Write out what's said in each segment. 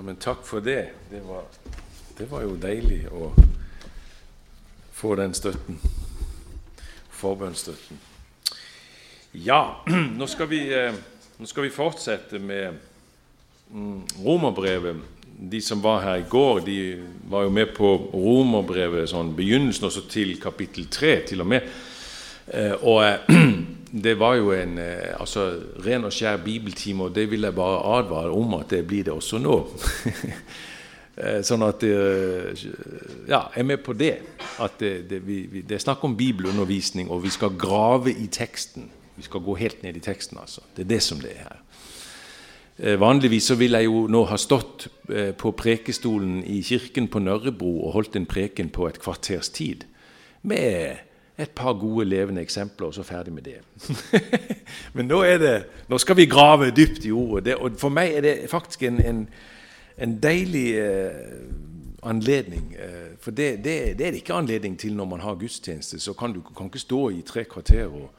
Ja, men takk for det. Det var, det var jo deilig å få den støtten. Forbønnsstøtten. Ja, nå skal vi, eh, nå skal vi fortsette med mm, romerbrevet. De som var her i går, de var jo med på romerbrevet, sånn begynnelsen også til kapittel 3 til og med. Eh, og det var jo en altså, ren og skjær bibeltime, og det vil jeg bare advare om at det blir det også nå. sånn at Ja, jeg er med på det. At det, det, vi, det er snakk om bibelundervisning, og vi skal grave i teksten. Vi skal gå helt ned i teksten, altså. Det er det som det er her. Eh, vanligvis så vil jeg jo nå ha stått eh, på prekestolen i kirken på Nørrebro og holdt en preken på et kvarters tid med et par gode levende eksempler, og så ferdig med det. Men nå, det, nå, skal vi grave dypt i ordet. Det, og for meg er det faktisk en, en, en deilig eh, anledning. Eh, for det, det, er det ikke anledning til når man har gudstjeneste. Så kan du kan ikke stå i tre kvarter og,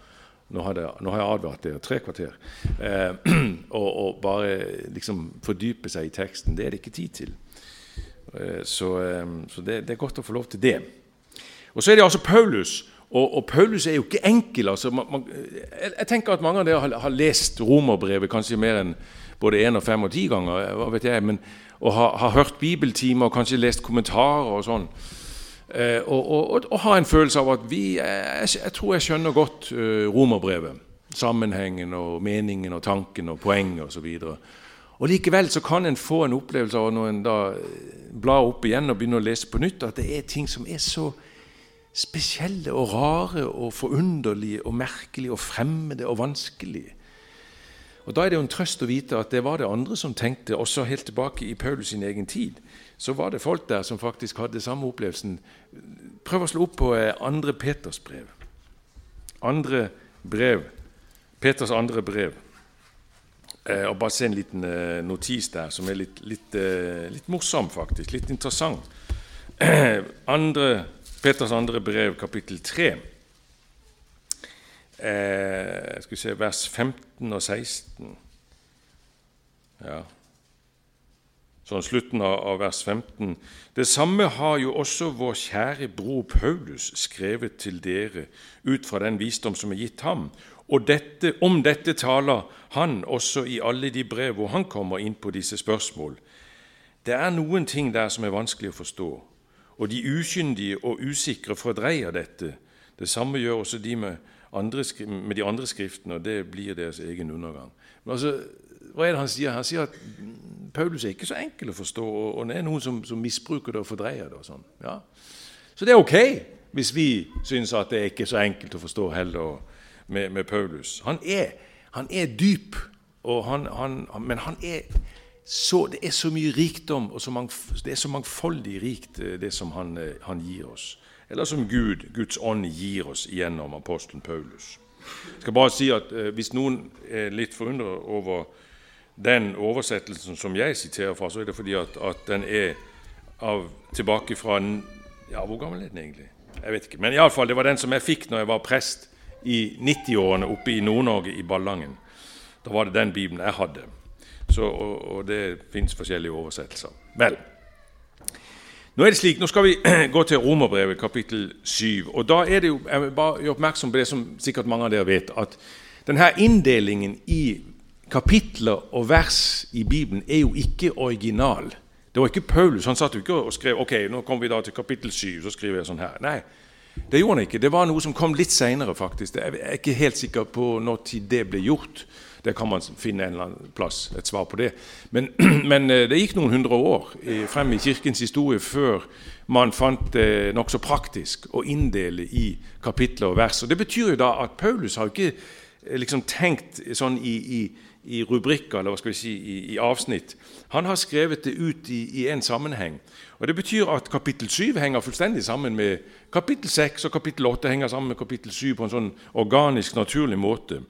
nå har, det, nå har jeg advart dere tre kvarter. Eh, og, og, bare liksom fordype seg i teksten. Det er det ikke tid til. Eh, så, eh, så det, er godt å få lov til det. Og Så er det altså Paulus. Og, og Paulus er jo ikke enkel. Altså, man, man, jeg, jeg, tenker at mange av dere har, har lest romerbrevet kanskje mer enn både én og fem og ti ganger. hva vet jeg, men, Og har, har hørt bibeltimer og kanskje lest kommentarer og sånn. Eh, og, og, og, har en følelse av at vi, jeg, jeg tror jeg skjønner godt eh, romerbrevet. Sammenhengen og meningen og tanken og poenget osv. Og, og likevel så kan en få en opplevelse av når en da eh, blar opp igjen og begynner å lese på nytt, at det er ting som er så spesielle og rare og forunderlige og merkelige og fremmede og vanskelige. Og Da er det jo en trøst å vite at det var det andre som tenkte, også helt tilbake i Paulus sin egen tid så var det folk der som faktisk hadde samme opplevelsen. Prøv å slå opp på eh, andre Peters brev. Andre brev. Peters andre brev. Eh, og Bare se en liten eh, notis der som er litt, litt, litt morsom, faktisk. Litt interessant. Andre, Peters andre brev, kapittel 3. Eh, skal vi se, vers 15 og 16. Ja, sånn slutten av vers 15. Det samme har jo også vår kjære bror Paulus skrevet til dere ut fra den visdom som er gitt ham. Og dette, om dette taler han også i alle de brev hvor han kommer inn på disse spørsmål. Det er noen ting der som er vanskelig å forstå, og de ukyndige og usikre fordreier dette. Det samme gjør også de med, andre, med de andre skriftene, og det blir deres egen undergang. Men altså, hva er det han sier? Han sier at Paulus er ikke så enkel å forstå, og det er noen som, som misbruker det og fordreier det. og sånn. Ja. Så det er ok hvis vi syns at det er ikke så enkelt å forstå heller med, med Paulus. Han er, han er dyp, han, han, men han er så, det er så mye rikdom, og så det er så mangfoldig rikt, eh, det som han, eh, han gir oss. Eller som Gud, Guds ånd, gir oss gjennom apostelen Paulus. Jeg skal bare si at eh, Hvis noen er litt forundret over den oversettelsen som jeg siterer fra, så er det fordi at, at den er av, tilbake fra ja, Hvor gammel er den egentlig? Jeg vet ikke. Men iallfall, det var den som jeg fikk når jeg var prest i 90-årene oppe i Nord-Norge, i Ballangen. Da var det den Bibelen jeg hadde. Så, og, og det fins forskjellige oversettelser. Vel. Nå er det slik, nå skal vi gå til Romerbrevet kapittel 7. og da er det jo, Jeg vil bare gjøre oppmerksom på det som sikkert mange av dere vet, at denne inndelingen i kapitler og vers i Bibelen er jo ikke original. Det var ikke Paulus. Han satt jo ikke og skrev ok, nå kommer vi da til kapittel 7, så skriver jeg sånn her. Nei, det gjorde han ikke. Det var noe som kom litt seinere, faktisk. Jeg er ikke helt sikker på når det ble gjort. Det kan man finne en eller annen plass, et svar på det. Men, men eh, det gikk noen hundre år frem i Kirkens historie før man fant det nokså praktisk å inndele i kapitler og vers. Og Det betyr jo da at Paulus har ikke eh, liksom tenkt sånn i, i i rubrikker eller hva skal vi si, i, i avsnitt. Han har skrevet det ut i, en sammenheng. Og Det betyr at kapittel 7 henger fullstendig sammen med kapittel 6, og kapittel 8 henger sammen med kapittel 7 på en sånn organisk, naturlig måte.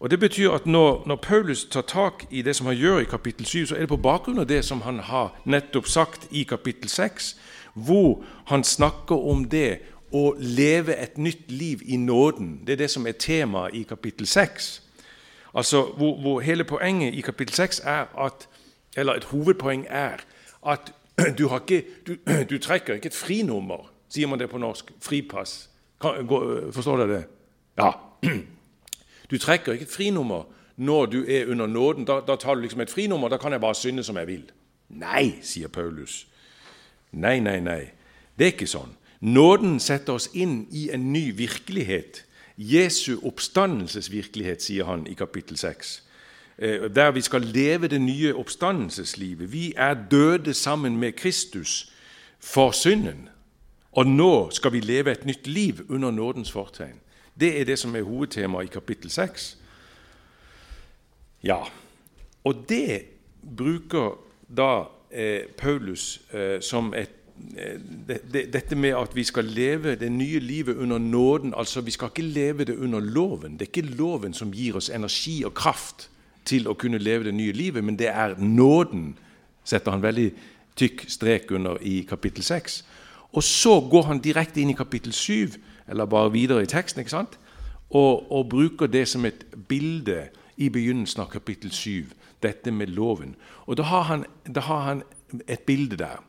Og Det betyr at når, når Paulus tar tak i det som han gjør i kapittel 7, så er det på bakgrunn av det som han har nettopp sagt i kapittel 6, hvor han snakker om det å leve et nytt liv i nåden. Det er det som er temaet i kapittel 6. Altså, hvor, hvor, hele poenget i kapittel 6 er at eller et hovedpoeng, er at du, ikke, du, du trekker ikke et frinummer, sier man det på norsk. Fripass. Kan, gå, forstår dere det? Ja. Du trekker ikke et frinummer når du er under nåden. Da, da tar du liksom et frinummer. Da kan jeg bare synde som jeg vil. Nei, sier Paulus. Nei, nei, nei. Det er ikke sånn. Nåden setter oss inn i en ny virkelighet. Jesu oppstandelsesvirkelighet, sier han i kapittel 6. Eh, der vi skal leve det nye oppstandelseslivet. Vi er døde sammen med Kristus for synden. Og nå skal vi leve et nytt liv under nådens fortegn. Det er det som er hovedtemaet i kapittel 6. Ja, og det bruker da eh, Paulus eh, som et eh, dette med at vi skal leve det nye livet under nåden. altså Vi skal ikke leve det under loven. Det er ikke loven som gir oss energi og kraft til å kunne leve det nye livet, men det er nåden, setter han veldig tykk strek under i kapittel 6. Og så går han direkte inn i kapittel 7, eller bare videre i teksten, ikke sant? Og, og bruker det som et bilde i begynnelsen av kapittel 7, dette med loven. Og da har han, da har han et bilde der.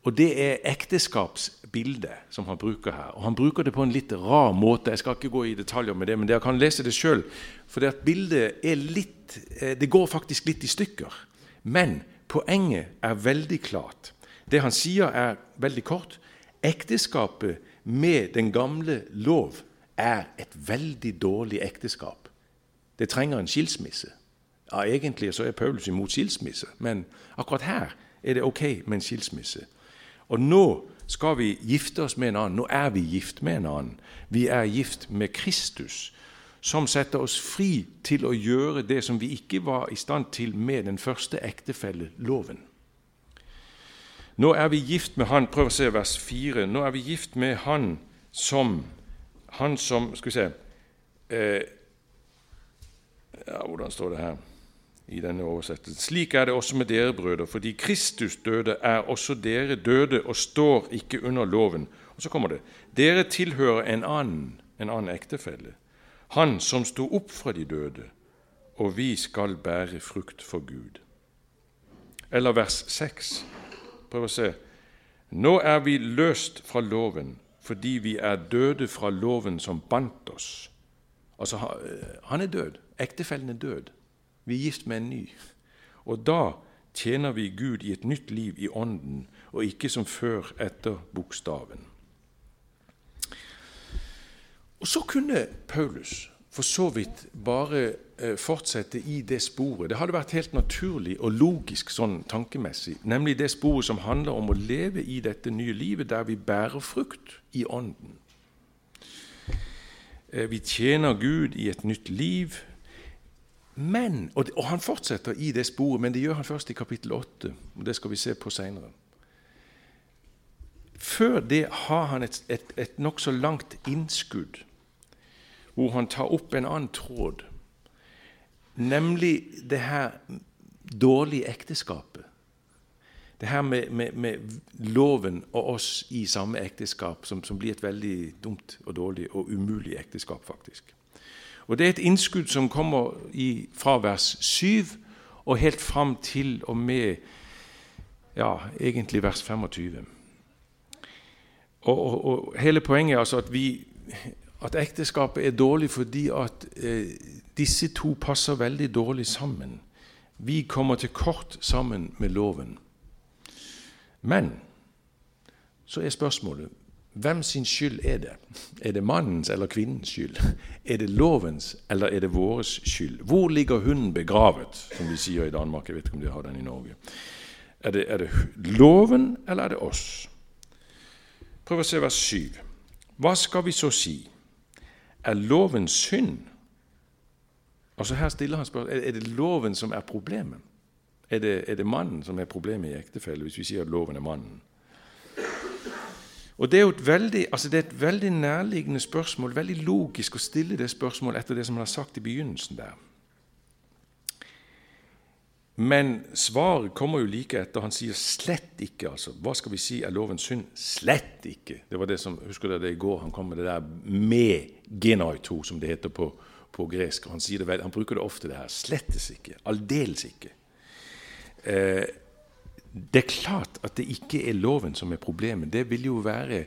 Og det er ekteskapsbildet som han bruker her. Og han bruker det på en litt rar måte. Jeg skal ikke gå i detaljer med det, men dere kan lese det sjøl. For det bildet er litt eh, Det går faktisk litt i stykker. Men poenget er veldig klart. Det han sier, er veldig kort. Ekteskapet med den gamle lov er et veldig dårlig ekteskap. Det trenger en skilsmisse. Ja, Egentlig så er Paulus imot skilsmisse, men akkurat her er det ok med en skilsmisse. Og nå skal vi gifte oss med en annen. Nå er vi gift med en annen. Vi er gift med Kristus, som setter oss fri til å gjøre det som vi ikke var i stand til med den første ektefelle, loven. Nå er vi gift med Han Prøv å se vers 4. Nå er vi gift med Han som Han som Skal vi se eh, ja, Hvordan står det her i denne oversettelsen? Slik er det også med dere, brødre. Fordi Kristus døde, er også dere døde og står ikke under loven. Og så kommer det Dere tilhører en annen, en annen ektefelle. Han som sto opp fra de døde, og vi skal bære frukt for Gud. Eller vers 6. Prøv å se. Nå er vi løst fra loven fordi vi er døde fra loven som bandt oss. Altså, han er død. Ektefellen er død. Vi er gift med en ny. Og da tjener vi Gud i et nytt liv i ånden, og ikke som før etter bokstaven. Og så kunne Paulus for så vidt bare eh, fortsette i det sporet. Det hadde vært helt naturlig og logisk sånn tankemessig, nemlig det sporet som handler om å leve i dette nye livet der vi bærer frukt i Ånden. Eh, vi tjener Gud i et nytt liv. Men, og, Han fortsetter i det sporet, men det gjør han først i kapittel 8. og Det skal vi se på seinere. Før det har han et, et, et nokså langt innskudd hvor han tar opp en annen tråd, nemlig det her dårlige ekteskapet. Det her med, med, med loven og oss i samme ekteskap, som, som, blir et veldig dumt og dårlig og umulig ekteskap, faktisk. Og Det er et innskudd som kommer i, fra vers 7 og helt fram til og med ja, egentlig vers 25. Og, og, og Hele poenget er altså at vi at ekteskapet er dårlig fordi at eh, disse to passer veldig dårlig sammen. Vi kommer til kort sammen med loven. Men så er spørsmålet hvem sin skyld er det? Er det mannens eller kvinnens skyld? Er det lovens eller er det våres skyld? Hvor ligger hunden begravet, som de sier i Danmark? Jeg vet ikke om de har den i Norge. Er det, er det loven eller er det oss? Prøv å se vers 7. Hva skal vi så si? Er loven synd? Altså Her stiller han spørsmål er det loven som er problemet. Er det, er det mannen som er problemet i ektefelle, hvis vi sier at loven er mannen? Og Det er jo et veldig, altså det er et veldig nærliggende spørsmål, veldig logisk å stille det spørsmålet etter det som han har sagt i begynnelsen der. Men svaret kommer jo like etter. Han sier slett ikke. altså. Hva skal vi si er lovens synd? Slett ikke. Det var det som, Husker dere det i går? Han kom med det der med genoito, som det heter på, på gresk. Han, det han bruker det ofte, det her. Slettes ikke. Aldeles ikke. eh, Det er klart at det ikke er loven som er problemet. Det vil jo være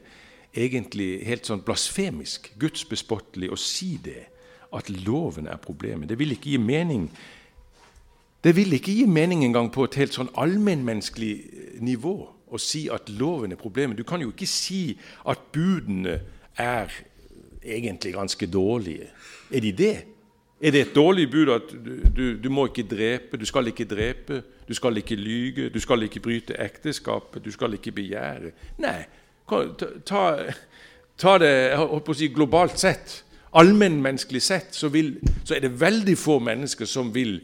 egentlig helt sånn blasfemisk, gudsbespottelig, å si det. At loven er problemet. Det vil ikke gi mening. Det vil ikke gi mening engang på et helt sånn allmennmenneskelig nivå å si at loven er problemet. Du kan jo ikke si at budene er egentlig ganske dårlige. Er de det? Er det et dårlig bud at du, du, du, må ikke drepe, du skal ikke drepe, du skal ikke lyge, du skal ikke bryte ekteskapet, du skal ikke begjære? Nei, ta, ta det si, globalt sett. Allmennmenneskelig sett så, vil, så, er det veldig få mennesker som vil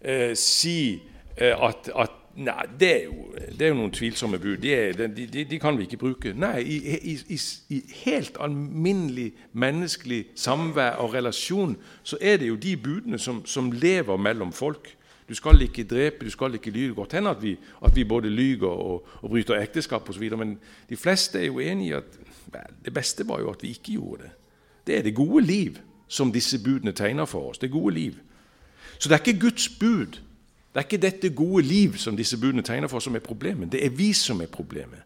eh, si eh, at, at Nei, det er, jo, det er jo, noen tvilsomme bud. De, er, de, de, de, kan vi ikke bruke. Nei, i, i, i, i, helt alminnelig menneskelig samvær og relasjon så er det jo de budene som, som lever mellom folk. Du skal ikke drepe, du skal ikke lyve. Godt hende at at vi både lyger og, og bryter ekteskap osv., men de fleste er jo enig i at det beste var jo at vi ikke gjorde det. Det er det gode liv som disse budene tegner for oss. Det gode liv. Så det er ikke Guds bud det er ikke dette gode liv som disse budene tegner for, som er problemet. Det er vi som er problemet.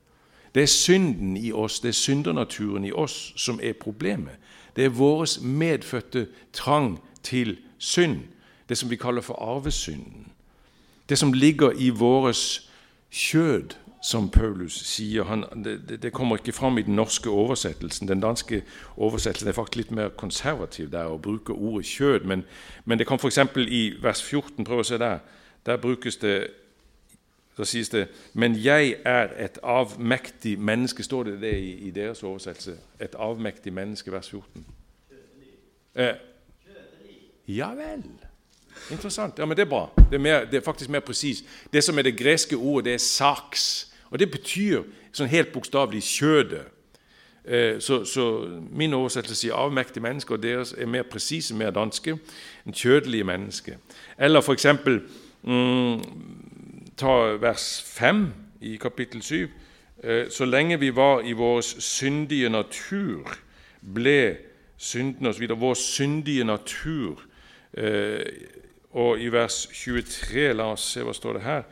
Det er synden i oss, det er syndernaturen i oss som er problemet. Det er vår medfødte trang til synd, det som vi kaller for arvesynden. Det som ligger i vårt kjød, som Paulus sier. Han, det, det, kommer ikke fram i den norske oversettelsen. Den danske oversettelsen er faktisk litt mer konservativ der og bruker ordet kjød. Men, men det kan f.eks. i vers 14. Prøv å se der. Der brukes det Da sies det 'Men jeg er et avmektig menneske'. Står det det i, i deres oversettelse? Et avmektig menneske, vers 14. Eh, ja vel. Interessant. Ja, men Det er bra. Det er, mer, det er faktisk mer presis. Det som er det greske ordet, det er 'saks'. Og Det betyr sånn helt bokstavelig 'kjødet'. Eh, så, så, Min oversettelse sier 'avmektige mennesker', og deres er mer presise, mer danske. En kjødelige menneske. Eller f.eks. Mm, ta vers 5 i kapittel 7. Eh, så lenge vi var i vår syndige natur, ble synden osv. Vår syndige natur. Eh, og i vers 23, la oss se hva står det her.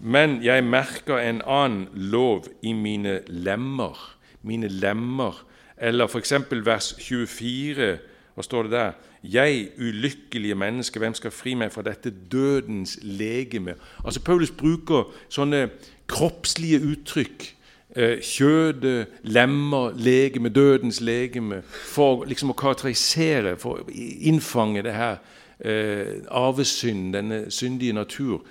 Men jeg merker en annen lov i mine lemmer. Mine lemmer. Eller f.eks. vers 24. Hva står det der? Jeg, ulykkelige menneske, hvem skal fri meg fra dette dødens legeme? Altså Paulus bruker sånne kroppslige uttrykk. Eh, kjødet, lemmer, legeme, dødens legeme, for liksom å karakterisere, for å innfange det her eh, arvesynd, denne syndige natur.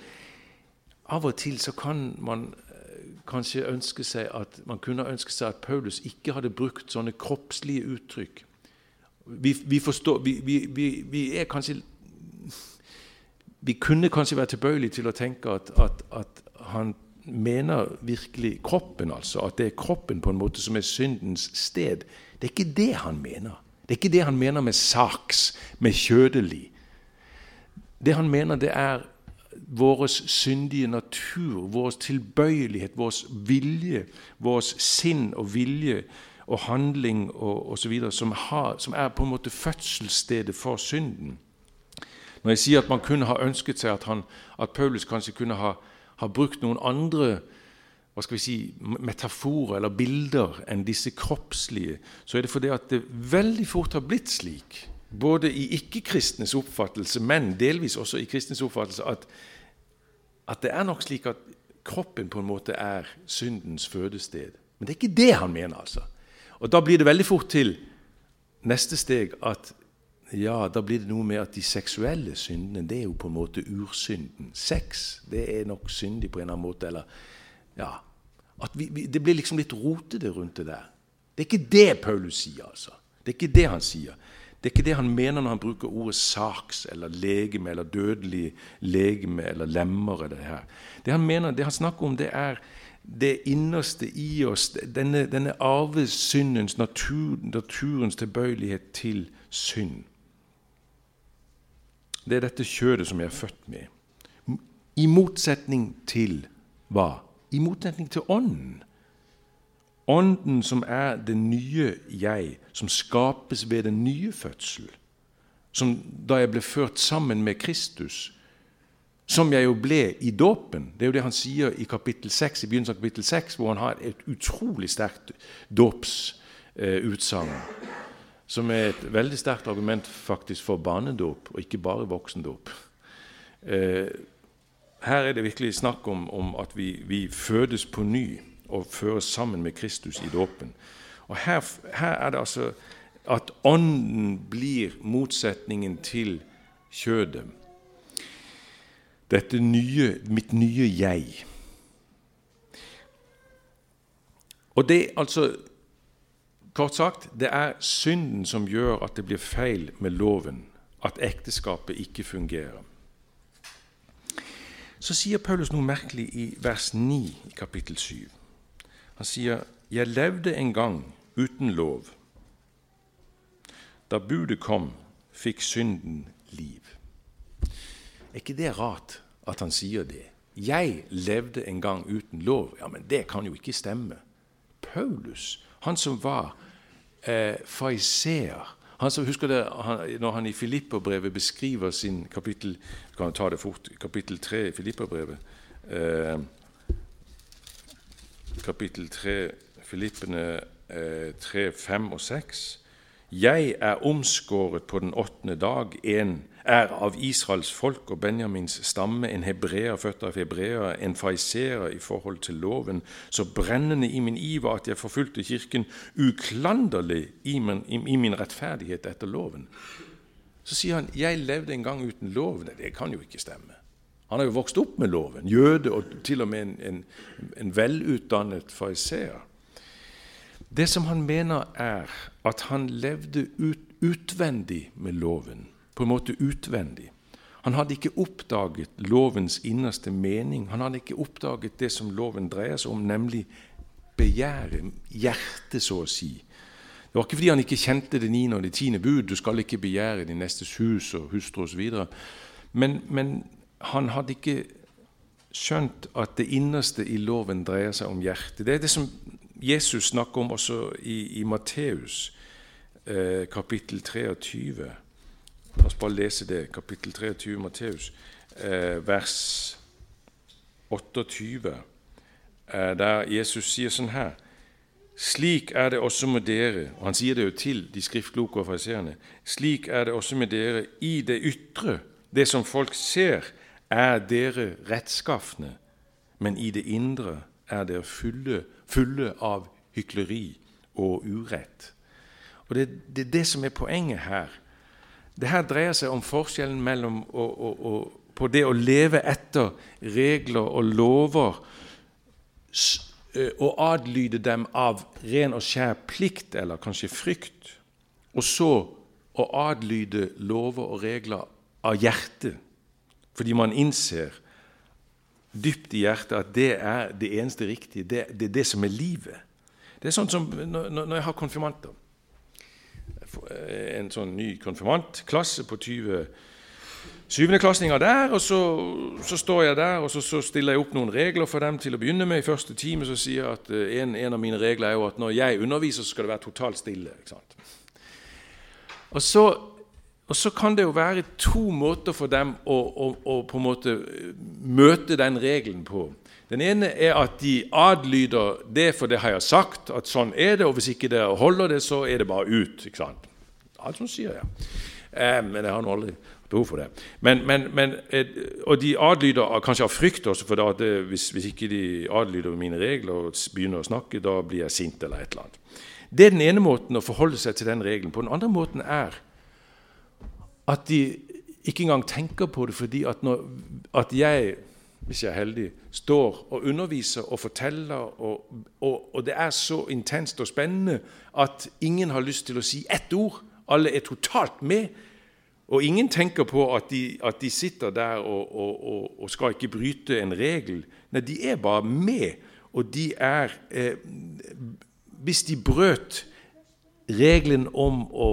Av og til så kan man eh, kanskje ønske seg at man kunne ønske seg at Paulus ikke hadde brukt sånne kroppslige uttrykk vi, vi, forstår, vi, vi, er kanskje Vi kunne kanskje være tilbøyelige til å tenke at, at, at, han mener virkelig kroppen, altså. At det er kroppen på en måte som er syndens sted. Det er ikke det han mener. Det er ikke det han mener med saks, med kjødelig. Det han mener, det er vår syndige natur, vår tilbøyelighet, vår vilje, vår sinn og vilje og handling osv. Som, som er på en måte fødselsstedet for synden. Når jeg sier at man kunne ha ønsket seg at, han, at Paulus kanskje kunne ha, ha, brukt noen andre hva skal vi si, metaforer eller bilder enn disse kroppslige, så er det fordi at det veldig fort har blitt slik, både i ikke-kristnes oppfattelse, men delvis også i kristnes oppfattelse, at, at det er nok slik at kroppen på en måte er syndens fødested. Men det er ikke det han mener, altså. Og Da blir det veldig fort til neste steg at ja, da blir det noe med at de seksuelle syndene det er jo på en måte ursynden. Sex det er nok syndig på en eller annen måte. eller ja, vi, vi, Det blir liksom litt rotete rundt det der. Det er ikke det Paulus sier. altså. Det er ikke det han sier. Det er ikke det han mener når han bruker ordet saks eller legeme eller dødelig legeme eller lemmer. eller Det her. Det han mener, det han snakker om, det er det innerste i oss, denne, denne arvesyndens, natur, naturens tilbøyelighet til synd. Det er dette kjødet som jeg er født med. I motsetning til hva? I motsetning til Ånden. Ånden som er det nye jeg, som skapes ved den nye fødsel. Som da jeg ble ført sammen med Kristus, som jeg jo ble i dåpen. Det er jo det han sier i kapittel 6, i begynnelsen av kapittel 6, hvor han har et utrolig sterkt dåpsutsagn. Eh, som er et veldig sterkt argument faktisk for barnedåp, og ikke bare voksendåp. Eh, her er det virkelig snakk om, om at vi, vi, fødes på ny og føres sammen med Kristus i dåpen. Og her, her, er det altså at Ånden blir motsetningen til kjødet. Dette nye, mitt nye jeg. Og det altså Kort sagt, det er synden som gjør at det blir feil med loven, at ekteskapet ikke fungerer. Så sier Paulus noe merkelig i vers 9 i kapittel 7. Han sier, 'Jeg levde en gang uten lov.' Da budet kom, fikk synden liv. Er ikke det rart at han sier det? Jeg levde en gang uten lov. Ja, men det kan jo ikke stemme. Paulus, han som var eh, fariseer han som husker det, han, Når han i Filipperbrevet beskriver sin kapittel kan ta det fort, kapittel 3 i Filipperbrevet eh, Kapittel 3, Filippene eh, 3, 5 og 6. Jeg er omskåret på den åttende dag, en er av Israels folk og Benjamins stamme, en hebreer født av hebreer, en faiserer i forhold til loven, så brennende i min iver at jeg forfulgte Kirken uklanderlig i min, i min rettferdighet etter loven. Så sier han jeg levde en gang uten lov. Det kan jo ikke stemme. Han har jo vokst opp med loven, jøde og til og med en, en, en velutdannet fariseer. Det som han mener, er at han levde ut, utvendig med loven. På en måte utvendig. Han hadde ikke oppdaget lovens innerste mening. Han hadde ikke oppdaget det som loven dreier seg om, nemlig begjæret, hjertet, så å si. Det var ikke fordi han ikke kjente det niende og det tiende bud, du skal ikke begjære din nestes hus og hustru osv. Men, men han hadde ikke skjønt at det innerste i loven dreier seg om hjertet. Det er det som Jesus snakker om også i, i Matteus eh, kapittel 23. La oss bare lese det. Kapittel 23 Matteus, eh, vers 28, eh, der Jesus sier sånn her Slik er det også med dere Og han sier det jo til de skriftkloke og fariseerne. Slik er det også med dere i det ytre. Det som folk ser, er dere rettskafne, men i det indre er dere fulle fulle av hykleri og urett. Og Det er det, det, som er poenget her. Det her dreier seg om forskjellen mellom å, å, å, på det å leve etter regler og lover og adlyde dem av ren og skjær plikt eller kanskje frykt, og så å adlyde lover og regler av hjertet, fordi man innser dypt i hjertet at det er det eneste riktige. Det, er det som er livet. Det er sånn som når, når jeg har konfirmanter. En sånn ny konfirmantklasse på 20 syvendeklassinger der, og så, så, står jeg der og så, så, stiller jeg opp noen regler for dem til å begynne med. I første time så sier jeg at eh, en, en, av mine regler er jo at når jeg underviser, så skal det være totalt stille. Og så og så kan det jo være to måter for dem å, å, å på en måte møte den regelen på. Den ene er at de adlyder det, for det har jeg sagt, at sånn er det. Og hvis ikke dere holder det, så er det bare ut. ikke sant? Alt sånn sier jeg. Eh, men jeg har nå aldri behov for det. Men, men, men, eh, og de adlyder kanskje av frykt også, for det, hvis, hvis, ikke de adlyder mine regler og begynner å snakke, da blir jeg sint eller et eller annet. Det er den ene måten å forholde seg til den regelen på. Den andre måten er at de ikke engang tenker på det fordi at, når, at jeg, hvis jeg er heldig, står og underviser og forteller, og, og, og, det er så intenst og spennende at ingen har lyst til å si ett ord. Alle er totalt med. Og ingen tenker på at de, at de sitter der og, og, skal ikke bryte en regel. Nei, de er bare med. Og de er eh, Hvis de brøt regelen om å,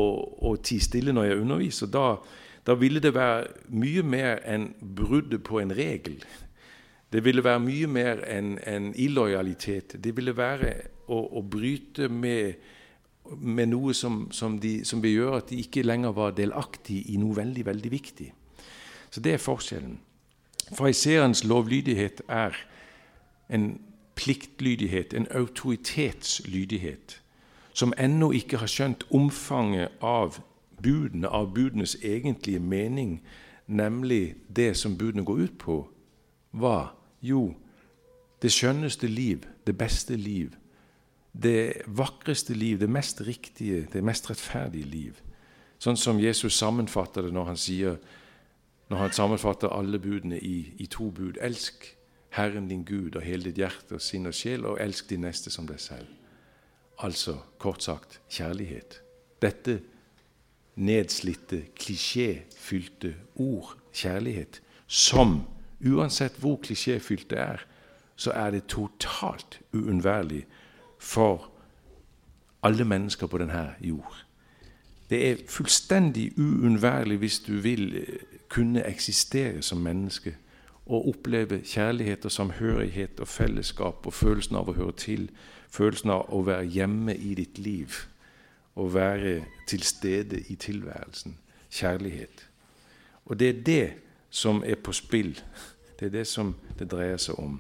å tie stille når jeg underviser, da, da, ville det være mye mer enn bruddet på en regel. Det ville være mye mer enn en illojalitet. Det ville være å, å bryte med, med noe som, som, de, som, vil gjøre at de ikke lenger var delaktige i noe veldig, veldig viktig. Så det er forskjellen. Fariseerens lovlydighet er en pliktlydighet, en autoritetslydighet, som ennå ikke har skjønt omfanget av budene, av budenes egentlige mening, nemlig det som budene går ut på. Hva? Jo, det skjønneste liv, det beste liv, det vakreste liv, det mest riktige, det mest rettferdige liv. Sånn som Jesus sammenfatter det når han sier når han sammenfatter alle budene i, i, to bud. Elsk Herren din Gud og hele ditt hjerte og sinn og sjel, og elsk de neste som deg selv. Altså, kort sagt, kjærlighet. Dette nedslitte, klisjéfylte ord, kjærlighet, som, uansett hvor klisjéfylt det er, så er det totalt uunnværlig for alle mennesker på denne jord. Det er fullstendig uunnværlig hvis du vil eh, kunne eksistere som menneske og oppleve kjærlighet og samhørighet og fellesskap og følelsen av å høre til, følelsen av å være hjemme i ditt liv Å være til stede i tilværelsen. Kjærlighet. Og det er det som er på spill. Det er det som det dreier seg om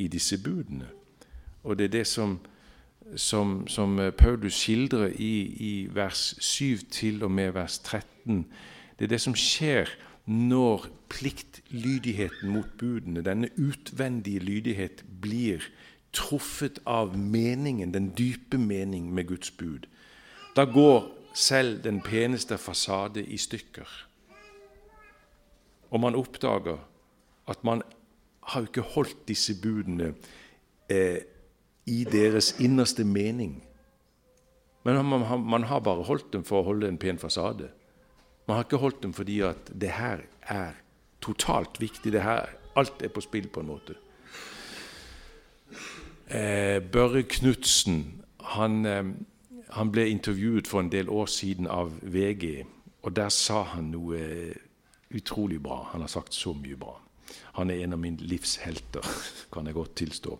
i disse budene. Og det er det som som, som eh, Paulus skildrer i, i vers 7 til og med vers 13. Det er det som skjer når pliktlydigheten mot budene, denne utvendige lydighet, blir truffet av meningen, den dype mening med Guds bud. Da går selv den peneste fasade i stykker. Og man oppdager at man har ikke holdt disse budene eh, i deres innerste mening. Men man, man, har bare holdt dem for å holde en pen fasade. Man har ikke holdt dem fordi at det her er totalt viktig. Det her, alt er på spill, på en måte. Eh, Børre Knutsen han, eh, han, ble intervjuet for en del år siden av VG, og der sa han noe utrolig bra. Han har sagt så mye bra. Han er en av mine livshelter, kan jeg godt tilstå.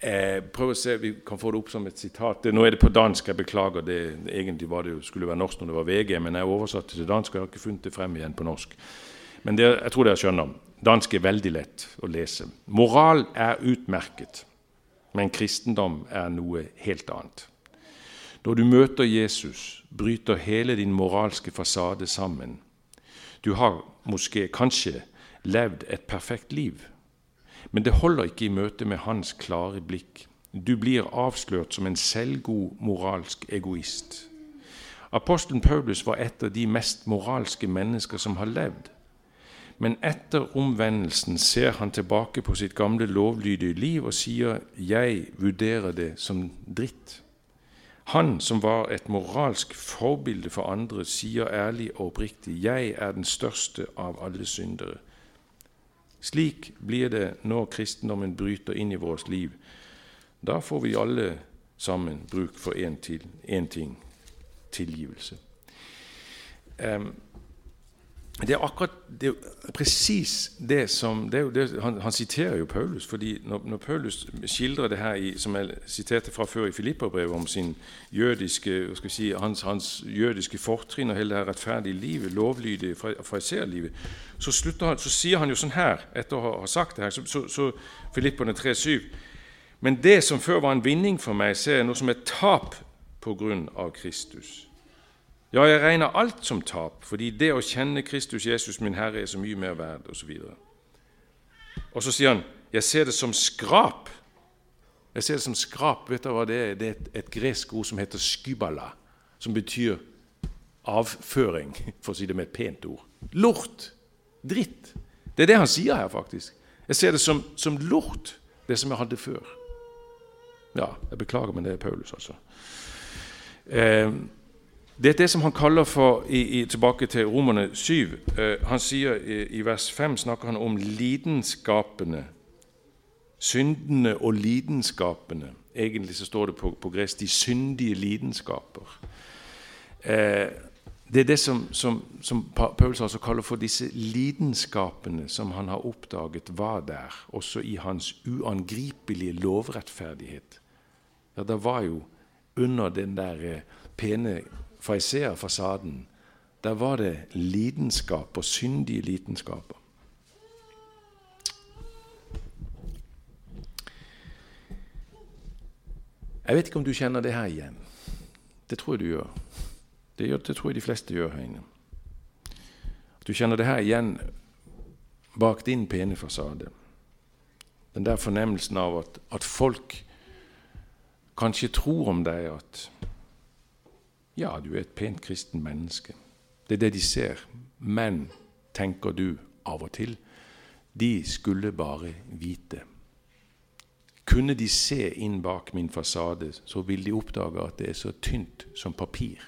Eh, prøv å se, Vi kan få det opp som et sitat. Nå er det på dansk, jeg beklager. det, Egentlig var det jo, skulle være norsk når det var VG, men jeg oversatte til dansk, og har ikke funnet det frem igjen på norsk. Men det, jeg tror dere skjønner. Dansk er veldig lett å lese. Moral er utmerket, men kristendom er noe helt annet. Når du møter Jesus, bryter hele din moralske fasade sammen. Du har måske, kanskje levd et perfekt liv. Men det holder ikke i møte med hans klare blikk. Du blir avslørt som en selvgod moralsk egoist. Apostelen Paulus var et av de mest moralske mennesker som har levd. Men etter omvendelsen ser han tilbake på sitt gamle lovlydige liv og sier 'jeg vurderer det som dritt'. Han som var et moralsk forbilde for andre, sier ærlig og oppriktig 'jeg er den største av alle syndere'. Slik blir det når kristendommen bryter inn i vårt liv. Da får vi alle sammen bruk for én ting tilgivelse. Um, det er akkurat det er presis det som det det, han, han, siterer jo Paulus. fordi når, når, Paulus skildrer det her, i, som jeg siterte fra før i Filipperbrevet, om sin jødiske, si, hans, hans, jødiske fortrinn og hele det her rettferdige livet, lovlydige fariserlivet, så, så sier han jo sånn her, etter å ha sagt det her, så, så, så Filipperne 3,7.: Men det som før var en vinning for meg, ser jeg nå som et tap på grunn av Kristus. Ja, jeg regner alt som tap, fordi det å kjenne Kristus Jesus, min Herre, er så mye mer verd, osv. Og, og så sier han, jeg ser det som skrap. Jeg ser det som skrap. Vet du hva det er? Det er et, et gresk ord som heter skybala, som betyr avføring, for å si det med et pent ord. Lort. Dritt. Det er det han sier her, faktisk. Jeg ser det som, som lort, det som jeg hadde før. Ja, jeg beklager, men det er Paulus, altså. Eh, det er det som han kaller for i, i, Tilbake til Romerne 7. Eh, han sier i, i, vers 5 snakker han om lidenskapene. Syndene og lidenskapene. Egentlig så står det på, på gresk 'de syndige lidenskaper'. Eh, det er det som, som, som Paulus altså kaller for disse lidenskapene som han har oppdaget var der, også i hans uangripelige lovrettferdighet. Ja, Det var jo under den der eh, pene fariseerfasaden, der var det lidenskap og syndige lidenskaper. Jeg vet ikke om du kjenner det her igjen. Det tror jeg du gjør. Det, gjør, det tror jeg de fleste gjør her inne. Du kjenner det her igjen bak din pene fasade. Den der fornemmelsen av at, at folk kanskje tror om deg at ja, du er et pent kristen menneske. Det er det de ser. Men, tenker du av og til, de skulle bare vite. Kunne de se inn bak min fasade, så vil de oppdage at det er så tynt som papir.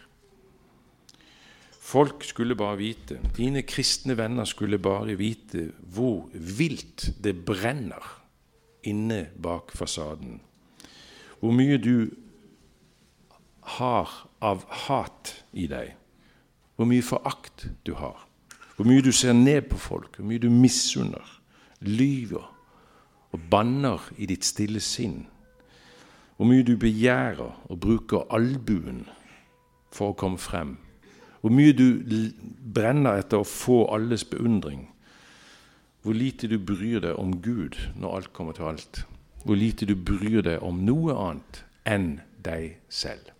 Folk skulle bare vite, dine kristne venner skulle bare vite hvor vilt det brenner inne bak fasaden. Hvor mye du har av hat i deg. Hvor mye forakt du har. Hvor mye du ser ned på folk, hvor mye du misunner, lyver og banner i ditt stille sinn. Hvor mye du begjærer og bruker albuen for å komme frem. Hvor mye du brenner etter å få alles beundring. Hvor lite du bryr deg om Gud når alt kommer til alt. Hvor lite du bryr deg om noe annet enn deg selv.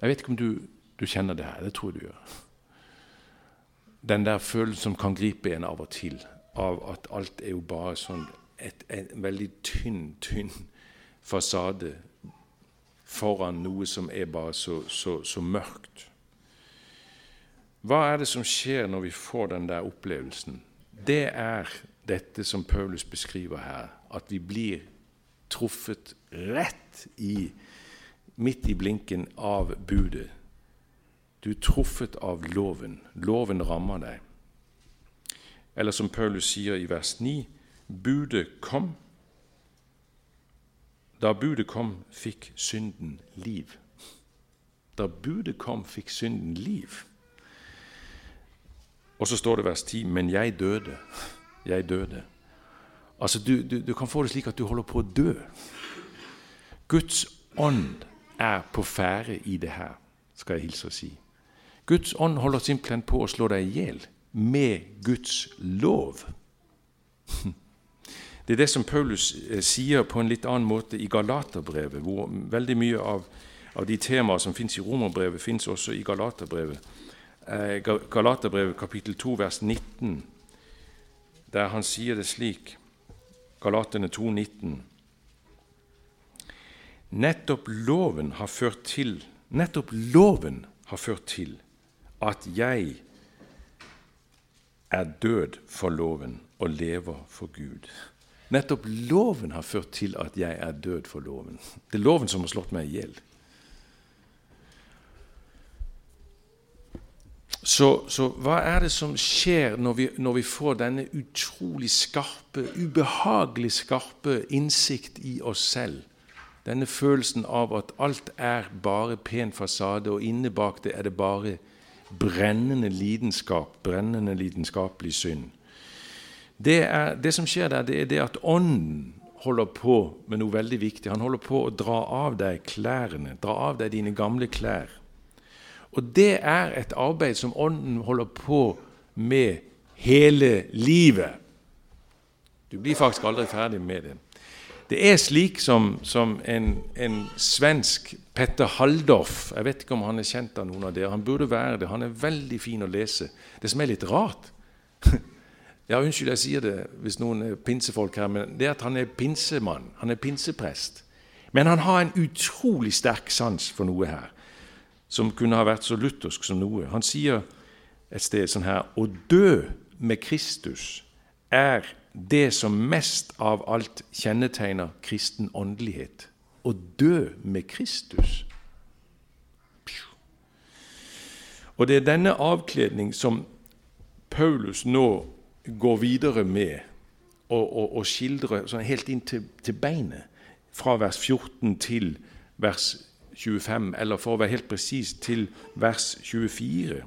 Jeg vet ikke om du, du kjenner det her. Det tror jeg du gjør. Den der følelsen som kan gripe en av og til, av at alt er jo bare sånn et, en veldig tynn, tynn fasade foran noe som er bare så, så, så mørkt. Hva er det som skjer når vi får den der opplevelsen? Det er dette som Paulus beskriver her, at vi blir truffet rett i midt i blinken av budet. Du er truffet av loven. Loven rammer deg. Eller som Paulus sier i vers 9.: Budet kom. Da budet kom, fikk synden liv. Da budet kom, fikk synden liv. Og så står det vers 10.: Men jeg døde. Jeg døde. Altså, du, du, du kan få det slik at du holder på å dø. Guds ånd er på ferde i det her, skal jeg hilse å si. Guds ånd holder simpelthen på å slå deg i hjel med Guds lov. Det er det som Paulus eh, sier på en litt annen måte i Galaterbrevet, hvor veldig mye av, av de temaer som fins i Romerbrevet, fins også i Galaterbrevet. Eh, Galaterbrevet kapittel 2 vers 19, der han sier det slik Galatene 2, 19. Nettopp loven har ført til Nettopp loven har ført til at jeg er død for loven og lever for Gud. Nettopp loven har ført til at jeg er død for loven. Det er loven som har slått meg i hjel. Så, så, hva er det som skjer når vi, når vi, får denne utrolig skarpe, ubehagelig skarpe innsikt i oss selv? Denne følelsen av at alt er bare pen fasade, og inne bak det er det bare brennende lidenskap, brennende lidenskapelig synd. Det, er, det som skjer der, det er det at Ånden holder på med noe veldig viktig. Han holder på å dra av deg klærne, dra av deg dine gamle klær. Og det er et arbeid som Ånden holder på med hele livet. Du blir faktisk aldri ferdig med det. Det er slik som, som en, en, svensk Petter Halldorf Jeg vet ikke om han er kjent av noen av dere. Han burde være det. Han er veldig fin å lese. Det som er litt rart Ja, Unnskyld, jeg sier det hvis noen er pinsefolk her, men det er at han er pinsemann. Han er pinseprest. Men han har en utrolig sterk sans for noe her, som kunne ha vært så luthersk som noe. Han sier et sted sånn her Å dø med Kristus er det som mest av alt kjennetegner kristen åndelighet å dø med Kristus. Og det er denne avkledning som Paulus nå går videre med og, skildrer sånn helt inn til, til, beinet, fra vers 14 til vers 25, eller for å være helt presis til vers 24.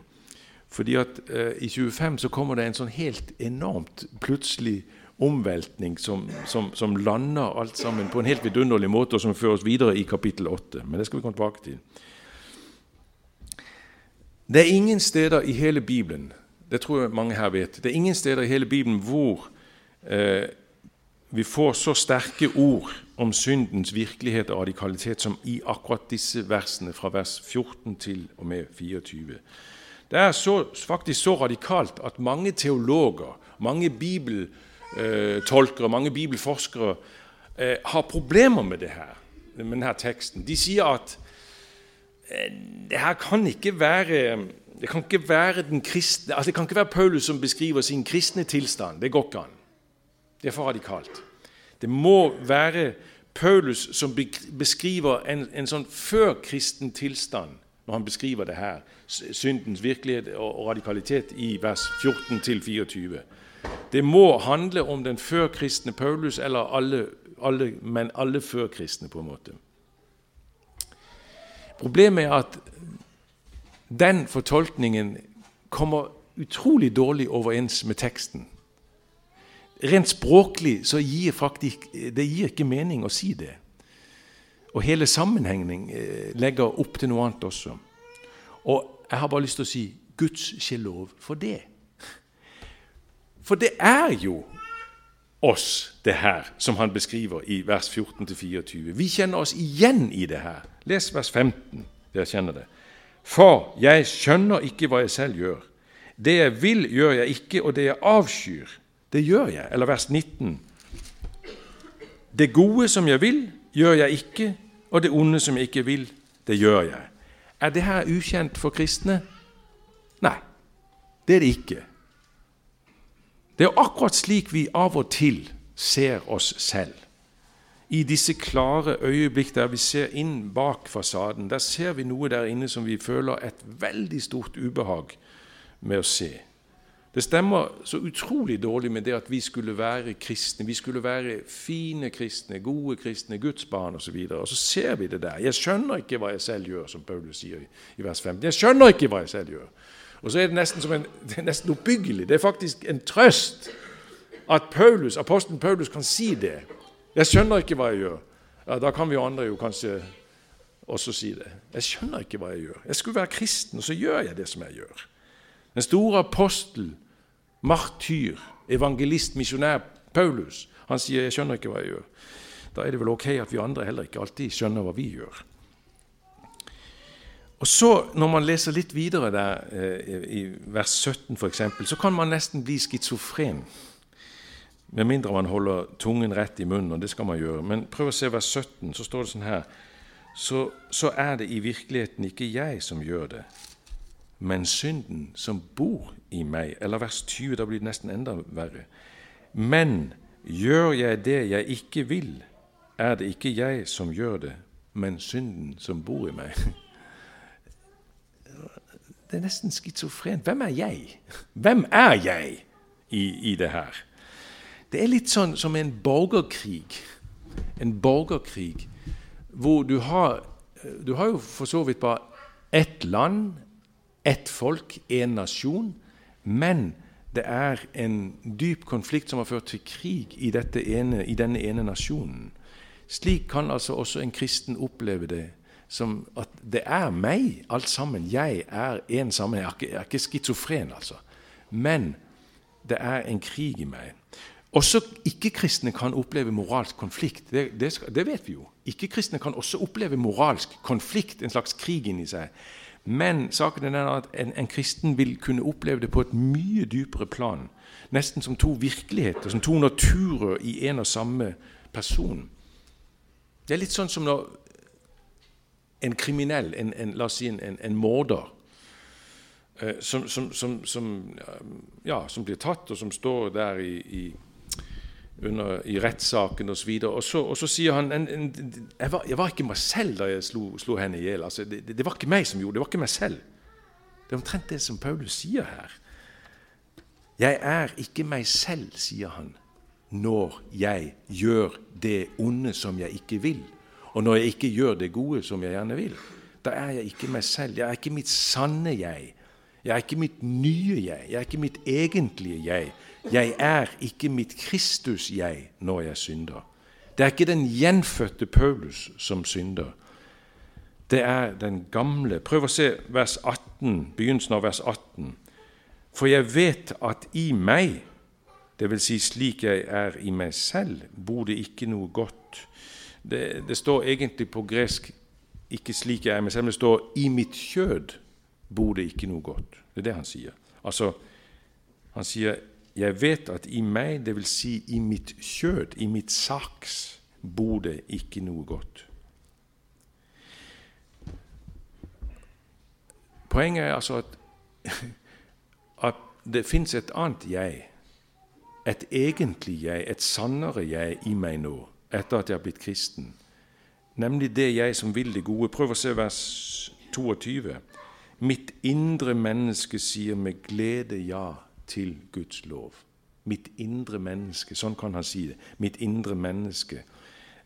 Fordi at eh, I 25 så kommer det en sånn helt enormt plutselig omveltning som, som, som, lander alt sammen på en helt vidunderlig måte, og som fører oss videre i kapittel 8. Men det skal vi komme tilbake til. Det er ingen steder i hele Bibelen det tror jeg mange her vet, det er ingen steder i hele Bibelen hvor, eh, vi får så sterke ord om syndens virkelighet og radikalitet som i akkurat disse versene, fra vers 14 til og med 24. Det er så, faktisk så radikalt at mange teologer, mange bibeltolkere, mange bibelforskere eh, har problemer med det her, med denne teksten. De sier at eh, det her kan ikke være det kan ikke være kristne, altså det kan ikke være Paulus som beskriver sin kristne tilstand. Det går ikke an. Det er for radikalt. Det må være Paulus som beskriver en, en sånn førkristen tilstand når han beskriver det her, syndens virkelighet og radikalitet i vers 14-24. Det må handle om den førkristne Paulus, eller alle, alle, men alle førkristne, på en måte. Problemet er at den fortolkningen kommer utrolig dårlig overens med teksten. Rent språklig så gir faktisk, det gir ikke mening å si det. Og hele sammenhengen eh, legger opp til noe annet også. Og jeg har bare lyst til å si Guds skje lov for det. For det er jo oss, det her, som han beskriver i vers 14-24. Vi kjenner oss igjen i det her. Les vers 15. Dere kjenner det. For jeg skjønner ikke hva jeg selv gjør. Det jeg vil, gjør jeg ikke, og det jeg avskyr, det gjør jeg. Eller vers 19. Det gode som jeg vil, gjør jeg ikke, og det onde som ikke vil, det gjør jeg. Er det her ukjent for kristne? Nei, det er det ikke. Det er akkurat slik vi av og til ser oss selv. I disse klare øyeblikk der vi ser inn bak fasaden, der ser vi noe der inne som vi føler et veldig stort ubehag med å se. Det stemmer så utrolig dårlig med det at vi skulle være kristne. Vi skulle være fine kristne, gode kristne, Guds barn osv. Og, og så ser vi det der. Jeg skjønner ikke hva jeg selv gjør, som Paulus sier i vers 15. Jeg skjønner ikke hva jeg selv gjør. Og så er det nesten, som en, det er nesten oppbyggelig. Det er faktisk en trøst at Paulus, apostelen Paulus kan si det. Jeg skjønner ikke hva jeg gjør. Ja, Da kan vi andre jo kanskje også si det. Jeg skjønner ikke hva jeg gjør. Jeg skulle være kristen, og så gjør jeg det som jeg gjør. Den store apostel, martyr, evangelist, misjonær Paulus, han sier 'jeg skjønner ikke hva jeg gjør'. Da er det vel ok at vi andre heller ikke alltid skjønner hva vi gjør. Og så, Når man leser litt videre der, eh, i vers 17 f.eks., så kan man nesten bli schizofren. Med mindre man holder tungen rett i munnen, og det skal man gjøre. Men prøv å se vers 17, så står det sånn her så, så er det i virkeligheten ikke jeg som gjør det, men synden som bor i meg. Eller vers 20, da blir det nesten enda verre. Men gjør jeg det jeg ikke vil, er det ikke jeg som gjør det, men synden som bor i meg. Det er nesten schizofrent. Hvem er jeg? Hvem er jeg i, i det her? Det er litt sånn som en borgerkrig. En borgerkrig hvor du har Du har jo for så vidt bare ett land, ett folk, én nasjon. Men det er en dyp konflikt som har ført til krig i, ene, i denne ene nasjonen. Slik kan altså også en kristen oppleve det. Som at det er meg, alt sammen. Jeg er én sammen. Jeg er ikke, ikke schizofren, altså. Men det er en krig i meg. Også ikke-kristne kan oppleve moralsk konflikt. Det, det, det vet vi jo. Ikke-kristne kan også oppleve moralsk konflikt, en slags krig inni seg. Men saken er at en, en, kristen vil kunne oppleve det på et mye dypere plan. Nesten som to virkeligheter, som to naturer i en og samme person. Det er litt sånn som når en kriminell, en, en, la oss si en, morder, eh, som, som, som, ja, som, blir tatt, og som står der i, i under, i rettssaken osv. Og, og, så, og så sier han en, en, jeg, var, jeg, var, ikke meg selv da jeg slo, slo henne i hjel. Altså, det, det, var ikke meg som gjorde det. var ikke meg selv. Det er omtrent det som Paulus sier her. Jeg er ikke meg selv, sier han, når jeg gjør det onde som jeg ikke vil, og når jeg ikke gjør det gode som jeg gjerne vil. Da er jeg ikke meg selv. Jeg er ikke mitt sanne jeg. Jeg er ikke mitt nye jeg. Jeg er ikke mitt egentlige jeg. Jeg er ikke mitt Kristus-jeg når jeg synder. Det er ikke den gjenfødte Paulus som synder. Det er den gamle. Prøv å se vers 18, begynnelsen av vers 18. For jeg vet at i meg, vil si slik jeg er i meg selv, bor det ikke noe godt. Det, det står egentlig på gresk ikke slik jeg er i meg selv, men det står i mitt kjød bor det ikke noe godt. Det er det han sier. Altså, han sier jeg vet at i meg, dvs. Si i mitt kjød, i mitt saks, bor det ikke noe godt. Poenget er altså at, at det fins et annet jeg, et egentlig jeg, et sannere jeg i meg nå, etter at jeg har blitt kristen. Nemlig det jeg som vil det gode. Prøv å se vers 22. Mitt indre menneske sier med glede ja til Guds lov. Mitt indre menneske. Sånn kan han si det. Mitt indre menneske.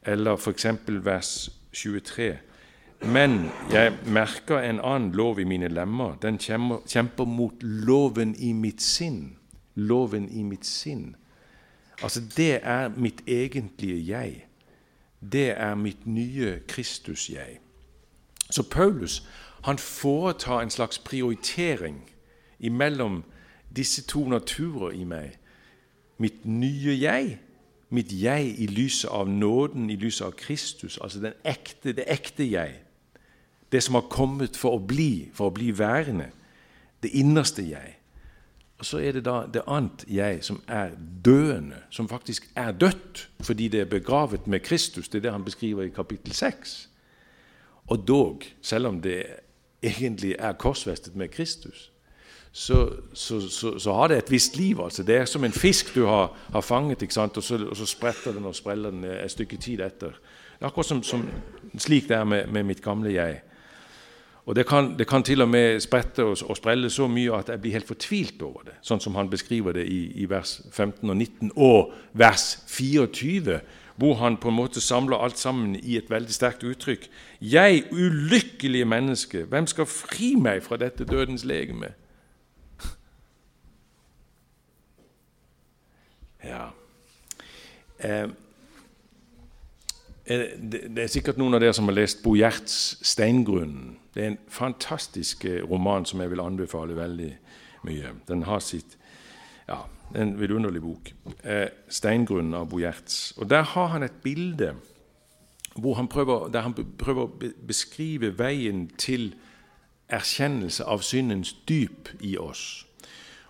Eller f.eks. vers 23. Men jeg merker en annen lov i mine lemmer. Den kjemper mot loven i mitt sinn. Loven i mitt sinn. Altså, det er mitt egentlige jeg. Det er mitt nye Kristus-jeg. Så Paulus han foretar en slags prioritering imellom disse to naturer i meg. Mitt nye jeg, mitt jeg i lyset av nåden, i lyset av Kristus, altså ekte, det ekte jeg. Det som har kommet for å bli, for å bli værende. Det innerste jeg. Og så er det da det annet jeg som er døende, som faktisk er dødt fordi det er begravet med Kristus. Det er det han beskriver i kapittel 6. Og dog, selv om det egentlig er korsfestet med Kristus, så, så, så, så, har det et visst liv. altså. Det er som en fisk du har, har fanget? Og, og så spretter den og spreller den et stykke tid etter. Det er akkurat som, som slik det er med, med mitt gamle jeg. Og det kan, det kan, til og med sprette og, og, sprelle så mye at jeg blir helt fortvilt over det, sånn som han beskriver det i, i, vers 15 og 19 og vers 24, hvor han på en måte samler alt sammen i et veldig sterkt uttrykk. Jeg ulykkelige menneske, hvem skal fri meg fra dette dødens legeme? Ja. Eh, Eh, det er sikkert noen av dere som har lest Bo Gjerts 'Steingrunnen'. Det er en fantastisk eh, roman som jeg vil anbefale veldig mye. Den har sitt ja, en vidunderlig bok. Eh, 'Steingrunnen' av Bo Gjerts. Og Der har han et bilde han prøver, der han prøver å beskrive veien til erkjennelse av syndens dyp i oss.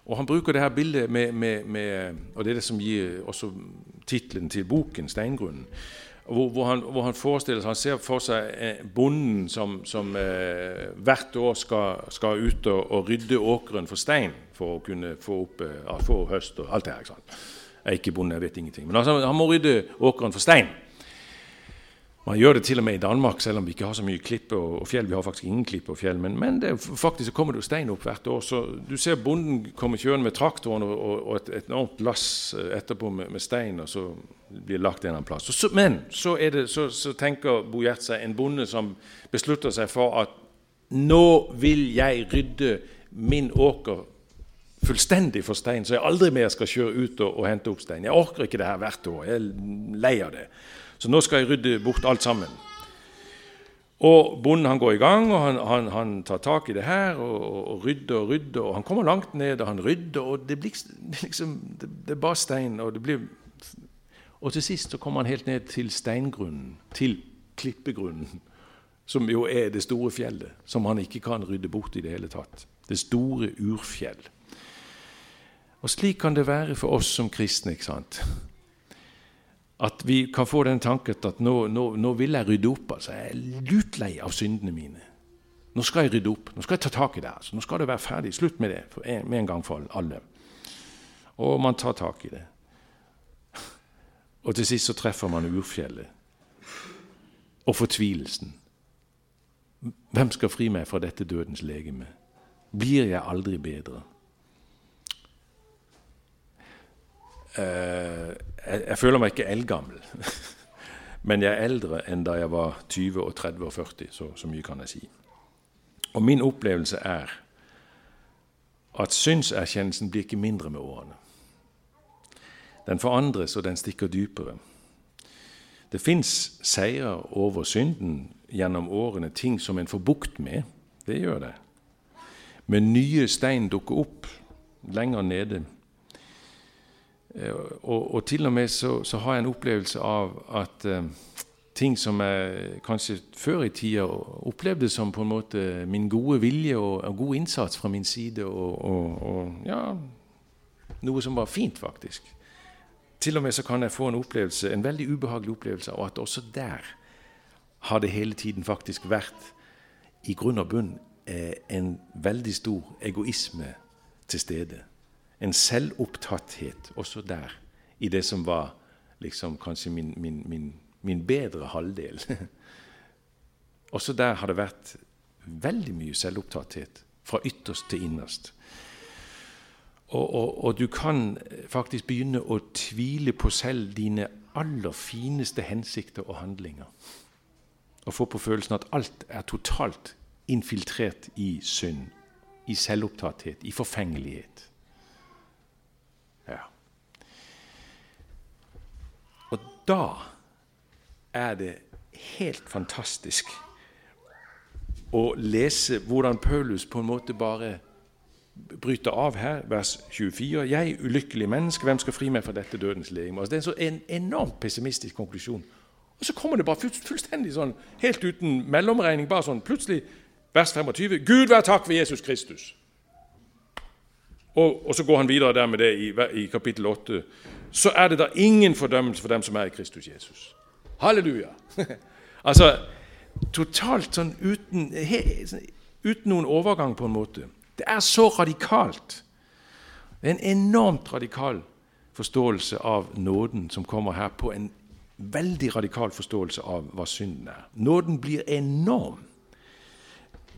Og Han bruker det her bildet med, med, med, og det er det som gir også tittelen til boken, 'Steingrunnen'. Hvor, hvor, han, hvor, han, forestiller seg, han ser for seg eh, bonden som, som eh, hvert år skal, skal ut og, og, rydde åkeren for stein for å kunne få, opp, eh, ja, få høst og alt det her. ikke sant? Jeg er ikke bonde, jeg vet ingenting. Men altså, han må rydde åkeren for stein. Man gjør det til og med i Danmark, selv om vi ikke har så mye klippe og, og fjell. Vi har faktisk ingen klippe og fjell, men, men det, faktisk kommer det jo stein opp hvert år. Så du ser bonden komme kjørende med traktoren og, og et, et, enormt lass eh, etterpå med, med stein. og så blir det lagt en eller annen plass. Så, men så, det, så tenker Bo Gjert seg en bonde som beslutter seg for at nå vil jeg rydde min åker fullstendig for stein, så jeg aldri mer skal kjøre ut og, og hente opp stein. Jeg orker ikke det her hvert år. Jeg er lei av det. Så nå skal jeg rydde bort alt sammen. Og Bonden han går i gang, og han, han, han tar tak i det her og, og, rydder og rydder. og Han kommer langt ned, og han rydder, og det, blir, liksom, det, det er bare stein. og det blir og til sist så kommer han helt ned til steingrunnen, til klippegrunnen, som jo er det store fjellet, som han ikke kan rydde bort i det hele tatt. Det store urfjell. Og slik kan det være for oss som kristne. ikke sant? At vi kan få den tanken at nå, nå, nå vil jeg rydde opp. altså Jeg er lutlei av syndene mine. Nå skal jeg rydde opp. Nå skal jeg ta tak i det. altså Nå skal det være ferdig. Slutt med det med en gang for alle. Og man tar tak i det. Og til sist så treffer man urfjellet og fortvilelsen. Hvem skal fri meg fra dette dødens legeme? Blir jeg aldri bedre? Uh, jeg, jeg, føler meg ikke eldgammel, men jeg er eldre enn da jeg var 20 og 30 og 40. Så, så mye kan jeg si. Og min opplevelse er at synserkjennelsen blir ikke mindre med årene. Den forandres, og den stikker dypere. Det fins seier over synden gjennom årene, ting som en får bukt med. Det gjør det. Men nye stein dukker opp lenger nede. Eh, og, og, til og med så, så, har jeg en opplevelse av at eh, ting som jeg kanskje før i tida opplevde som på en måte min gode vilje og, og god innsats fra min side, og, og, ja, noe som var fint, faktisk. Til og med så kan jeg få en opplevelse, en veldig ubehagelig opplevelse av at også der har det hele tiden faktisk vært i grunn og bunn eh, en veldig stor egoisme til stede. En selvopptatthet også der, i det som var liksom kanskje min, min, min, min bedre halvdel. også der har det vært veldig mye selvopptatthet, fra ytterst til innerst. Og, og, og, du kan faktisk begynne å tvile på selv dine aller fineste hensikter og handlinger. Og få på følelsen at alt er totalt infiltrert i synd, i selvopptatthet, i forfengelighet. Ja. Og da er det helt fantastisk å lese hvordan Paulus på en måte bare bryter av her, vers 24. 'Jeg, ulykkelig menneske, hvem skal fri meg fra dette dødens legeme?' Altså, det er en så en enormt pessimistisk konklusjon. Og så kommer det bare fullstendig sånn, helt uten mellomregning, bare sånn plutselig vers 25. Gud være takk for Jesus Kristus. Og, og, så går han videre der med det i, i kapittel 8. Så er det da ingen fordømmelse for dem som er i Kristus Jesus. Halleluja! altså totalt sånn uten, he, uten noen overgang, på en måte. Det er så radikalt. Det er en enormt radikal forståelse av nåden som kommer her på en veldig radikal forståelse av hva synden er. Nåden blir enorm.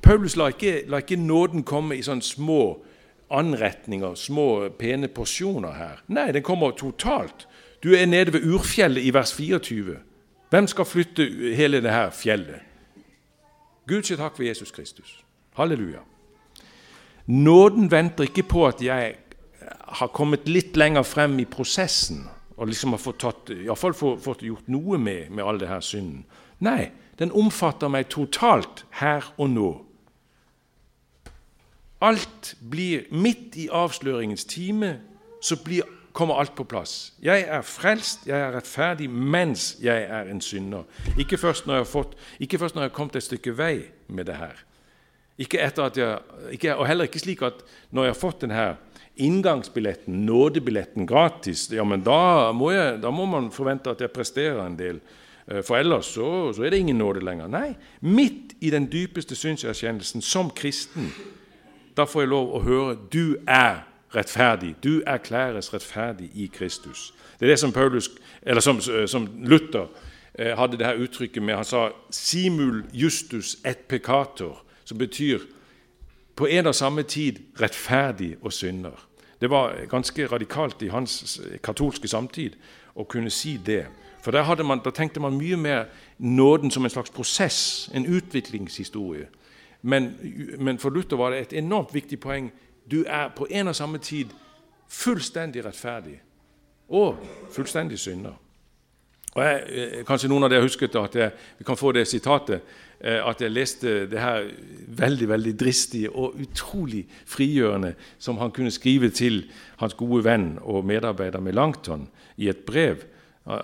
Paulus lar ikke, lar ikke nåden komme i sånne små anretninger, små, pene porsjoner her. Nei, den kommer totalt. Du er nede ved urfjellet i vers 24. Hvem skal flytte hele det her fjellet? Gud sier takk for Jesus Kristus. Halleluja. Nåden venter ikke på at jeg har kommet litt lenger frem i prosessen og liksom har fått, tatt, i fall fått, gjort noe med, med all denne synden. Nei, den omfatter meg totalt her og nå. Alt blir Midt i avsløringens time så blir, kommer alt på plass. Jeg er frelst, jeg er rettferdig mens jeg er en synder. Ikke først når jeg har, fått, ikke først når jeg har kommet et stykke vei med det her. Ikke etter at jeg, ikke, og heller ikke slik at når jeg har fått denne inngangsbilletten, nådebilletten, gratis, ja, men da må, jeg, da må man forvente at jeg presterer en del. Eh, for ellers så, så er det ingen nåde lenger. Nei, midt i den dypeste synserkjennelsen som kristen, da får jeg lov å høre du er rettferdig. Du erklæres rettferdig i Kristus. Det er det som, Paulus, som, som Luther eh, hadde det her uttrykket med. Han sa 'simul justus et peccator' som betyr på en og samme tid rettferdig og synder. Det var ganske radikalt i hans katolske samtid å kunne si det. For man, der, tenkte man mye mer nåden som en slags prosess, en utviklingshistorie. Men, men, for Luther var det et enormt viktig poeng. Du er på en og samme tid fullstendig rettferdig og fullstendig synder. Og jeg, eh, Kanskje noen av dere husket at jeg, vi kan få det sitatet. Eh, at jeg leste det her veldig veldig dristige og utrolig frigjørende som han kunne skrive til hans gode venn og medarbeider Melanchthon i et brev.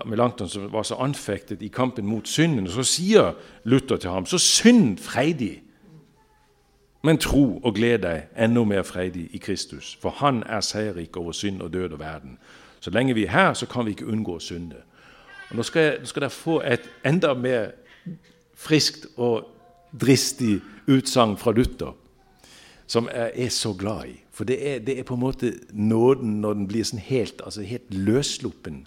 Melanchthon som var så anfektet i kampen mot synden. Og så sier Luther til ham så synd freidig, men tro og gled deg enda mer freidig i Kristus, for Han er seierrik over synd og død og verden. Så lenge vi er her, så kan vi ikke unngå å synde. Og nå skal, jeg, nå skal dere få et enda mer friskt og dristig utsagn fra Luther, som jeg er så glad i. For det er, det er, på en måte nåden når den blir sånn helt, altså helt løssluppen.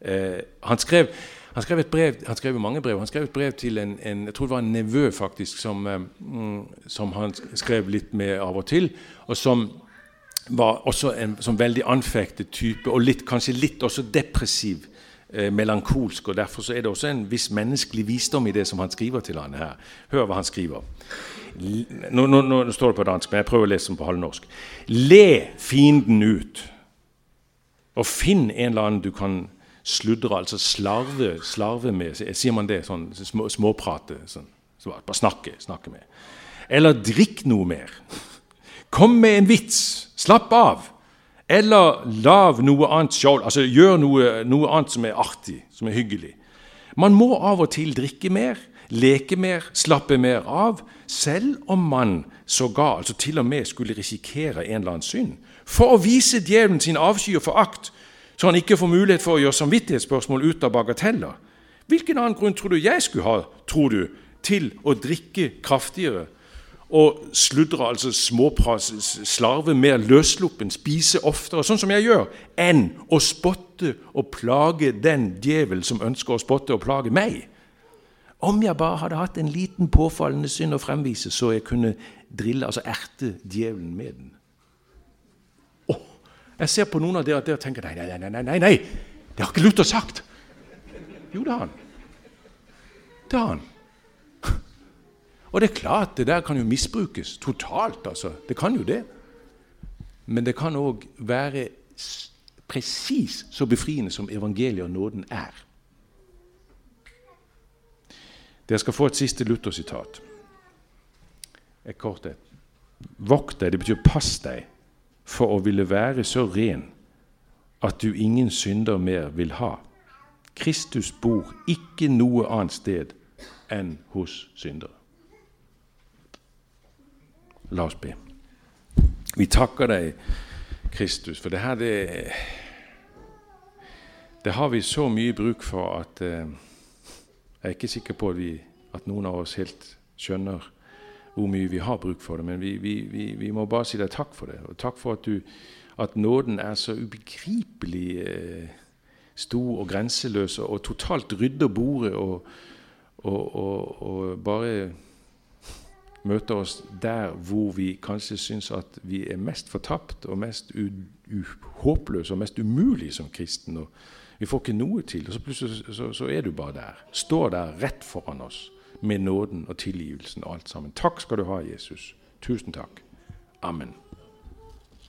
Eh, han, skrev, han, skrev, et brev, han skrev mange brev. Han skrev et brev til en, en jeg tror det var en nevø faktisk, som, eh, som, han skrev litt med av og til. og som var også en som veldig anfektet type, og litt, kanskje litt også depressiv eh, melankolsk. og Derfor så er det også en viss menneskelig visdom i det som han skriver til han her. Hør hva han skriver. Nå, nå, nå står det på dansk, men jeg prøver å lese den på halvnorsk. Le fienden ut, og finn en eller annen du kan sludre, altså slarve, slarve med. Sier man det sånn små, småprate? Sånn, så bare snakke, snakke med. Eller drikk noe mer. Kom med en vits. Slapp av. Eller lav noe annet skjold, altså gjør noe, noe annet som er artig, som er hyggelig. Man må av og til drikke mer, leke mer, slappe mer av, selv om man sågar, altså til og med, skulle risikere en eller annen synd. For å vise djevelen sin avsky og forakt, så han ikke får mulighet for å gjøre samvittighetsspørsmål ut av bagateller. Hvilken annen grunn tror du jeg skulle ha, tror du, til å drikke kraftigere og sludre, altså småpras, slarve mer løssluppen, spise oftere, sånn som jeg gjør, enn å spotte og plage den djevel som ønsker å spotte og plage meg. Om jeg bare hadde hatt en liten påfallende synd å fremvise, så jeg kunne drille, altså erte djevelen med den. Jeg ser på noen av dere og tenker nei, nei, nei, nei, nei. det har ikke Luther sagt. Jo, det har han. Det har han. Og det er klart, det der kan jo misbrukes totalt, altså. Det kan jo det. Men det kan òg være presis så befriende som evangeliet og nåden er. Dere skal få et siste Luther-sitat. Et kort et. Vokt deg, det betyr pass deg, for å ville være så ren at du ingen synder mer vil ha. Kristus bor ikke noe annet sted enn hos syndere. La oss be. Vi takker deg, Kristus, for det her det, det har vi så mye bruk for at eh, jeg er ikke sikker på at, vi, at, noen av oss helt skjønner hvor mye vi har bruk for det, men vi, vi, vi må bare si deg takk for det. Og takk for at, du, at nåden er så ubegripelig eh, stor og grenseløs og totalt rydder bordet og, og, og, bare møter oss der hvor vi kanskje syns at vi er mest fortapt og mest håpløse og mest umulige som kristen. Vi får ikke noe til. Og så plutselig så, så er du bare der. Står der rett foran oss med nåden og tilgivelsen og alt sammen. Takk skal du ha, Jesus. Tusen takk. Amen.